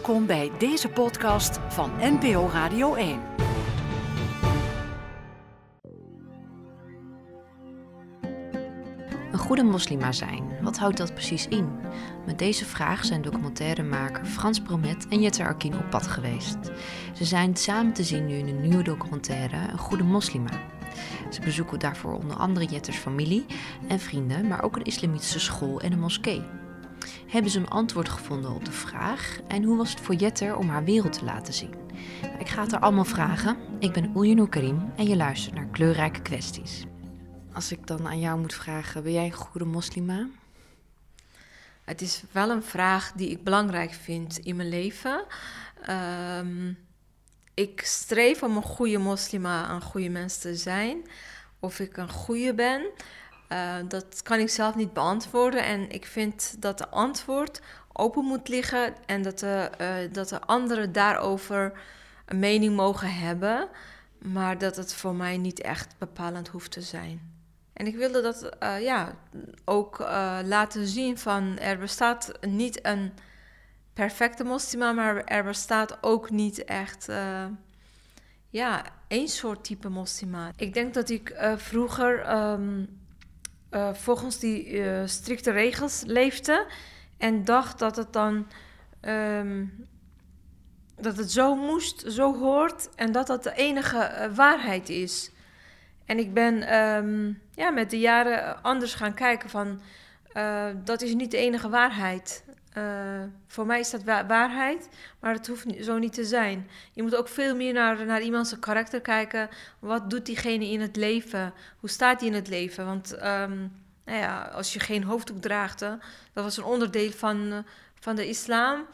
Welkom bij deze podcast van NPO Radio 1. Een goede moslima zijn, wat houdt dat precies in? Met deze vraag zijn documentairemaker Frans Bromet en Jette Arkin op pad geweest. Ze zijn samen te zien nu in een nieuwe documentaire Een goede moslima. Ze bezoeken daarvoor onder andere Jetters familie en vrienden, maar ook een islamitische school en een moskee. Hebben ze een antwoord gevonden op de vraag en hoe was het voor Jetter om haar wereld te laten zien? Ik ga het er allemaal vragen. Ik ben Oejenur Karim en je luistert naar Kleurrijke Kwesties. Als ik dan aan jou moet vragen, ben jij een goede moslima? Het is wel een vraag die ik belangrijk vind in mijn leven. Ehm, ik streef om een goede moslima, een goede mens te zijn. Of ik een goede ben, uh, dat kan ik zelf niet beantwoorden. En ik vind dat de antwoord open moet liggen en dat de, uh, dat de anderen daarover een mening mogen hebben. Maar dat het voor mij niet echt bepalend hoeft te zijn. En ik wilde dat uh, ja, ook laten zien van er bestaat niet een perfecte moslima, maar er bestaat ook niet echt ja, één soort type moslima. Ik denk dat ik vroeger um, uh, volgens die uh, strikte regels leefde en dacht dat het dan um, dat het zo moest, zo hoort en dat dat de enige uh, waarheid is. En ik ben um, ja, met de jaren anders gaan kijken van dat is niet de enige waarheid. Uh, voor mij is dat wa waarheid, maar het hoeft zo niet te zijn. Je moet ook veel meer naar, naar iemands karakter kijken. Wat doet diegene in het leven? Hoe staat hij in het leven? Want um, nou ja, als je geen hoofddoek draagt, dat was een onderdeel van, uh, van de islam.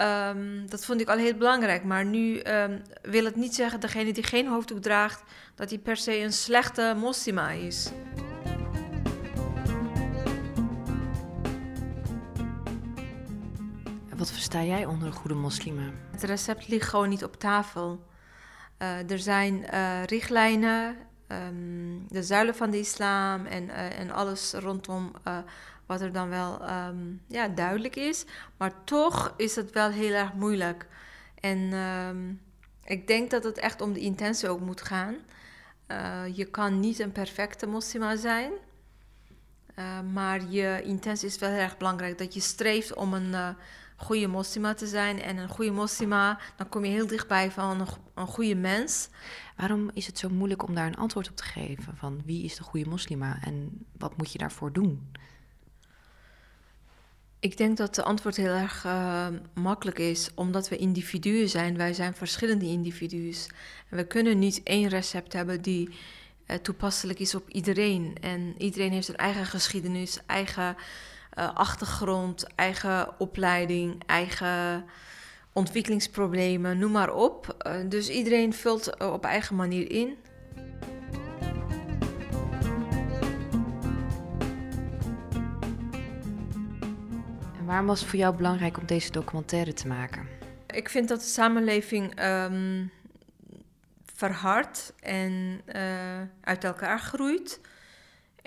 Um, dat vond ik al heel belangrijk. Maar nu um, wil het niet zeggen, degene die geen hoofddoek draagt, dat hij per se een slechte moslima is. Wat versta jij onder een goede moslima? Het recept ligt gewoon niet op tafel. Uh, er zijn uh, richtlijnen, um, de zuilen van de islam en, uh, en alles rondom wat er dan wel um, ja, duidelijk is. Maar toch is het wel heel erg moeilijk. En um, ik denk dat het echt om de intentie ook moet gaan. je kan niet een perfecte moslima zijn. maar je intentie is wel heel erg belangrijk. Dat je streeft om een goede moslima te zijn. En een goede moslima, dan kom je heel dichtbij van een, een goede mens. Waarom is het zo moeilijk om daar een antwoord op te geven? Van wie is de goede moslima en wat moet je daarvoor doen? Ik denk dat de antwoord heel erg uh, makkelijk is, omdat we individuen zijn. Wij zijn verschillende individuen. En we kunnen niet één recept hebben die uh, toepasselijk is op iedereen. En iedereen heeft zijn eigen geschiedenis, eigen uh, achtergrond, eigen opleiding, eigen ontwikkelingsproblemen, noem maar op. Uh, dus iedereen vult op eigen manier in. En waarom was het voor jou belangrijk om deze documentaire te maken? Ik vind dat de samenleving um, verhardt en uit elkaar groeit.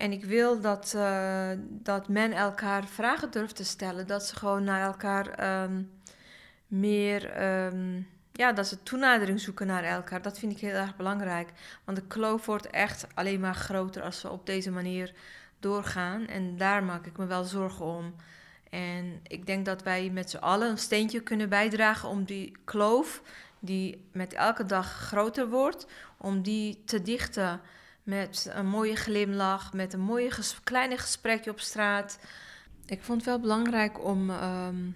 En ik wil dat, uh, dat men elkaar vragen durft te stellen. Dat ze gewoon naar elkaar um, meer. Um, ja, dat ze toenadering zoeken naar elkaar. Dat vind ik heel erg belangrijk. Want de kloof wordt echt alleen maar groter als we op deze manier doorgaan. En daar maak ik me wel zorgen om. En ik denk dat wij met z'n allen een steentje kunnen bijdragen om die kloof, die met elke dag groter wordt, om die te dichten met een mooie glimlach, met een mooie ges kleine gesprekje op straat. Ik vond het wel belangrijk om um,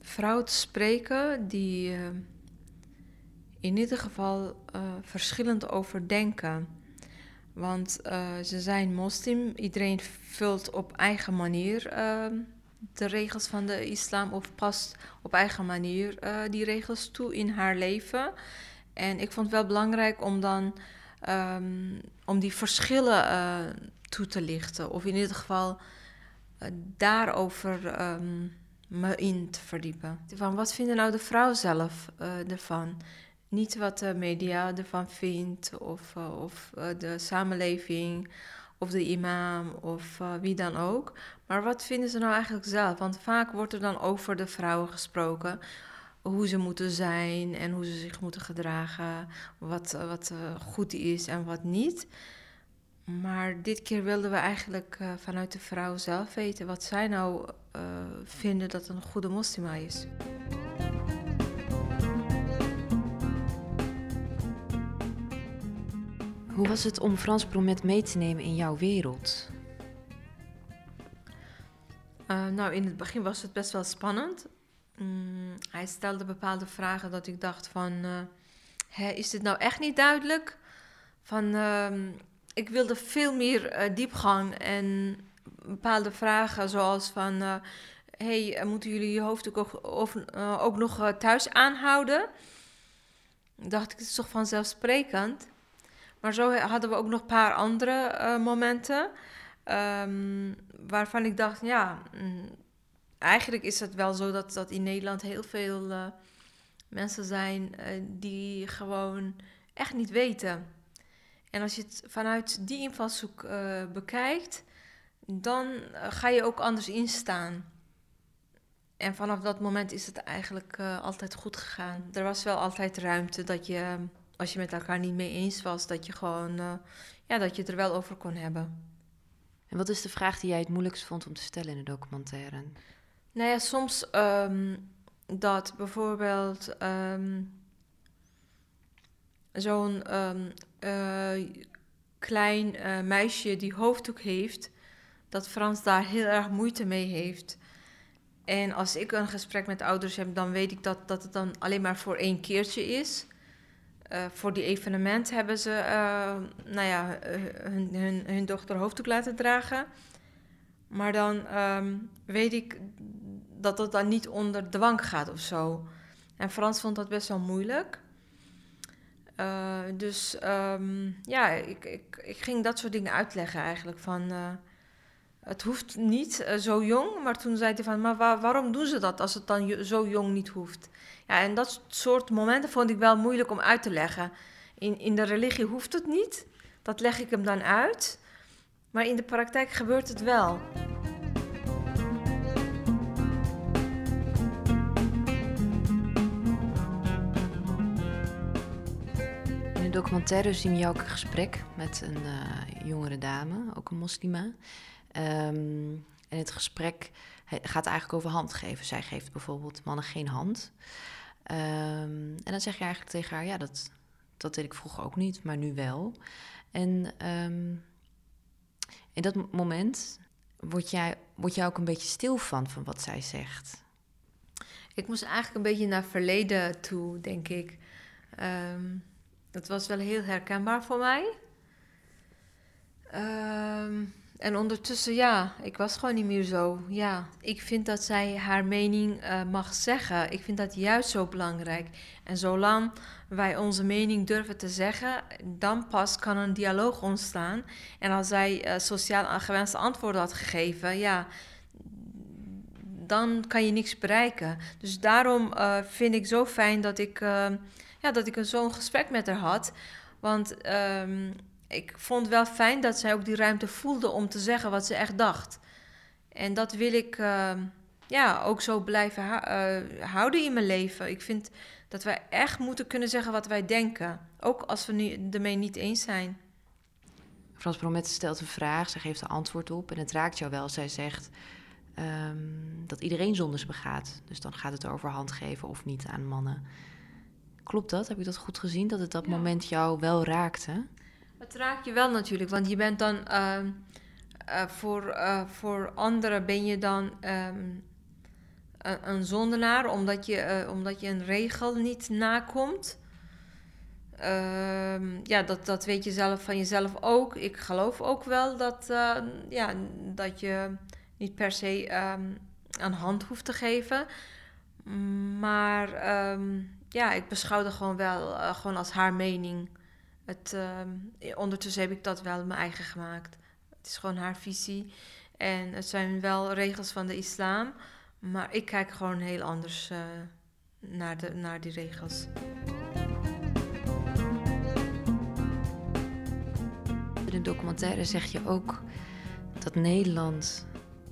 vrouwen te spreken die uh, in ieder geval uh, verschillend overdenken. Want uh, ze zijn moslim, iedereen vult op eigen manier ehm, de regels van de islam of past op eigen manier die regels toe in haar leven. En ik vond het wel belangrijk om dan um, om die verschillen uh, toe te lichten. Of in ieder geval uh, daarover um, me in te verdiepen. Van wat vinden nou de vrouw zelf uh, ervan? Niet wat de media ervan vindt, of, of de samenleving, of de imam, of wie dan ook. Maar wat vinden ze nou eigenlijk zelf? Want vaak wordt er dan over de vrouwen gesproken. Hoe ze moeten zijn en hoe ze zich moeten gedragen, wat, wat goed is en wat niet. Maar dit keer wilden we eigenlijk vanuit de vrouw zelf weten wat zij nou vinden dat een goede moslima is. Hoe was het om Frans Bromet mee te nemen in jouw wereld? Uh, nou, in het begin was het best wel spannend. Mm, hij stelde bepaalde vragen dat ik dacht van... Hè, is dit nou echt niet duidelijk? Van, uh, ik wilde veel meer uh, diepgang en bepaalde vragen zoals van... hey, moeten jullie je hoofddoek ook, of, ook nog thuis aanhouden? Dacht ik, het is toch vanzelfsprekend? Maar zo hadden we ook nog een paar andere momenten. Um, waarvan ik dacht, ja, mm, eigenlijk is het wel zo dat, dat in Nederland heel veel uh, mensen zijn uh, die gewoon echt niet weten. En als je het vanuit die invalshoek bekijkt, dan ga je ook anders instaan. En vanaf dat moment is het eigenlijk altijd goed gegaan. Er was wel altijd ruimte dat je als je met elkaar niet mee eens was, dat je gewoon ja, dat je het er wel over kon hebben. En wat is de vraag die jij het moeilijkst vond om te stellen in de documentaire? Nou ja, soms um, dat bijvoorbeeld um, zo'n um, uh, klein uh, meisje die hoofddoek heeft, dat Frans daar heel erg moeite mee heeft. En als ik een gesprek met ouders heb, dan weet ik dat, dat het dan alleen maar voor één keertje is. Uh, voor die evenement hebben ze nou ja, hun, hun, hun, dochter hoofddoek laten dragen. Maar dan weet ik dat dat dan niet onder dwang gaat of zo. En Frans vond dat best wel moeilijk. dus um, ja, ik, ik, ik ging dat soort dingen uitleggen eigenlijk. Van, het hoeft niet zo jong, maar toen zei hij van... maar waar, waarom doen ze dat als het dan zo jong niet hoeft? Ja, en dat soort momenten vond ik wel moeilijk om uit te leggen. In, in de religie hoeft het niet, dat leg ik hem dan uit. Maar in de praktijk gebeurt het wel. Documentaire zien we ook een gesprek met een uh, jongere dame, ook een moslima. Um, en het gesprek gaat eigenlijk over handgeven. Zij geeft bijvoorbeeld mannen geen hand. Um, en dan zeg je eigenlijk tegen haar, ja, dat, dat deed ik vroeger ook niet, maar nu wel. En um, in dat moment word jij, word jij ook een beetje stil van, van wat zij zegt. Ik moest eigenlijk een beetje naar verleden toe, denk ik. Dat was wel heel herkenbaar voor mij. Um, en ondertussen, ja, ik was gewoon niet meer zo. Ja, ik vind dat zij haar mening uh, mag zeggen. Ik vind dat juist zo belangrijk. En zolang wij onze mening durven te zeggen, dan pas kan een dialoog ontstaan. En als zij uh, sociaal gewenste antwoorden had gegeven, ja, dan kan je niks bereiken. Dus daarom uh, vind ik zo fijn dat ik, ja, dat ik zo'n gesprek met haar had. Want. Um, ik vond wel fijn dat zij ook die ruimte voelde om te zeggen wat ze echt dacht. En dat wil ik uh, ja, ook zo blijven uh, houden in mijn leven. Ik vind dat wij echt moeten kunnen zeggen wat wij denken. Ook als we nu ermee niet eens zijn. Frans Bromet stelt een vraag, zij geeft een antwoord op. En het raakt jou wel. Zij zegt um, dat iedereen zondes begaat. Dus dan gaat het over handgeven of niet aan mannen. Klopt dat? Heb ik dat goed gezien? Dat het dat ja. moment jou wel raakte? Het raakt je wel natuurlijk, want je bent dan uh, uh, voor, uh, voor anderen ben je dan um, een, een zondenaar omdat je, eh, omdat je een regel niet nakomt. Ehm, ja, dat, dat weet je zelf van jezelf ook. Ik geloof ook wel dat, eh, ja, dat je niet per se um, een hand hoeft te geven. Maar ja, ik beschouw dat gewoon wel eh, gewoon als haar mening. Het, uh, ondertussen heb ik dat wel mijn eigen gemaakt. Het is gewoon haar visie. En het zijn wel regels van de islam. Maar ik kijk gewoon heel anders uh, naar, de, naar die regels. In de documentaire zeg je ook dat Nederland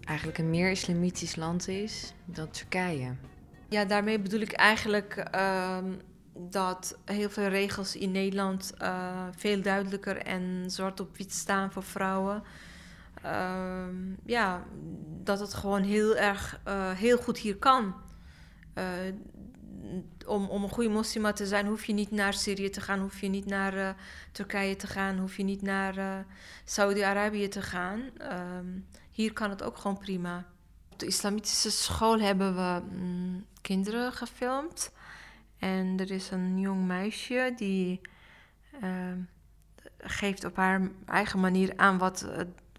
eigenlijk een meer islamitisch land is dan Turkije. Ja, daarmee bedoel ik eigenlijk ehm, dat heel veel regels in Nederland uh, veel duidelijker en zwart op wit staan voor vrouwen. Ehm, ja, dat het gewoon heel erg uh, heel goed hier kan. Uh, om, om een goede moslima te zijn, hoef je niet naar Syrië te gaan, hoef je niet naar Turkije te gaan, hoef je niet naar Saudi-Arabië te gaan. Um, hier kan het ook gewoon prima. De islamitische school hebben we mm, kinderen gefilmd. En er is een jong meisje die uh, geeft op haar eigen manier aan wat,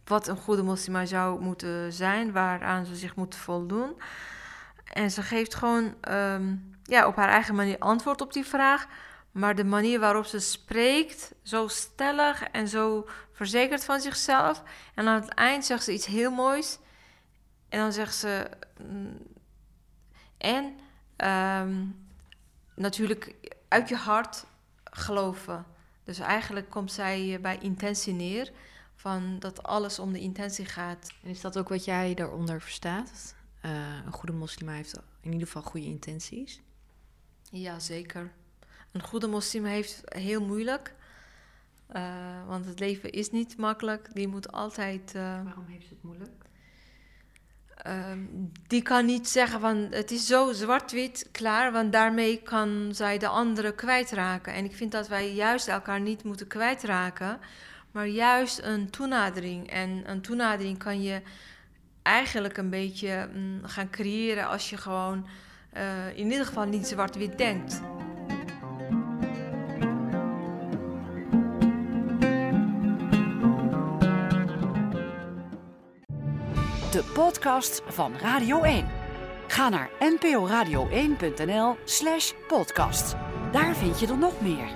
wat een goede moslima zou moeten zijn, waaraan ze zich moet voldoen. En ze geeft gewoon um, ja, op haar eigen manier antwoord op die vraag. Maar de manier waarop ze spreekt, zo stellig en zo verzekerd van zichzelf. En aan het eind zegt ze iets heel moois. En dan zegt ze. Mm, en um, natuurlijk uit je hart geloven. Dus eigenlijk komt zij bij intentie neer. Van dat alles om de intentie gaat. En is dat ook wat jij daaronder verstaat? Uh, een goede moslima heeft in ieder geval goede intenties. Ja, zeker. Een goede moslim heeft heel moeilijk. Uh, want het leven is niet makkelijk. Die moet altijd. Uh, Waarom heeft ze het moeilijk? Uh, die kan niet zeggen van het is zo zwart-wit klaar, want daarmee kan zij de andere kwijtraken. En ik vind dat wij juist elkaar niet moeten kwijtraken, maar juist een toenadering. En een toenadering kan je eigenlijk een beetje mm, gaan creëren als je gewoon uh, in ieder geval niet zwart-wit denkt. Podcast van Radio 1. Ga naar nporadio1.nl slash podcast. Daar vind je er nog meer.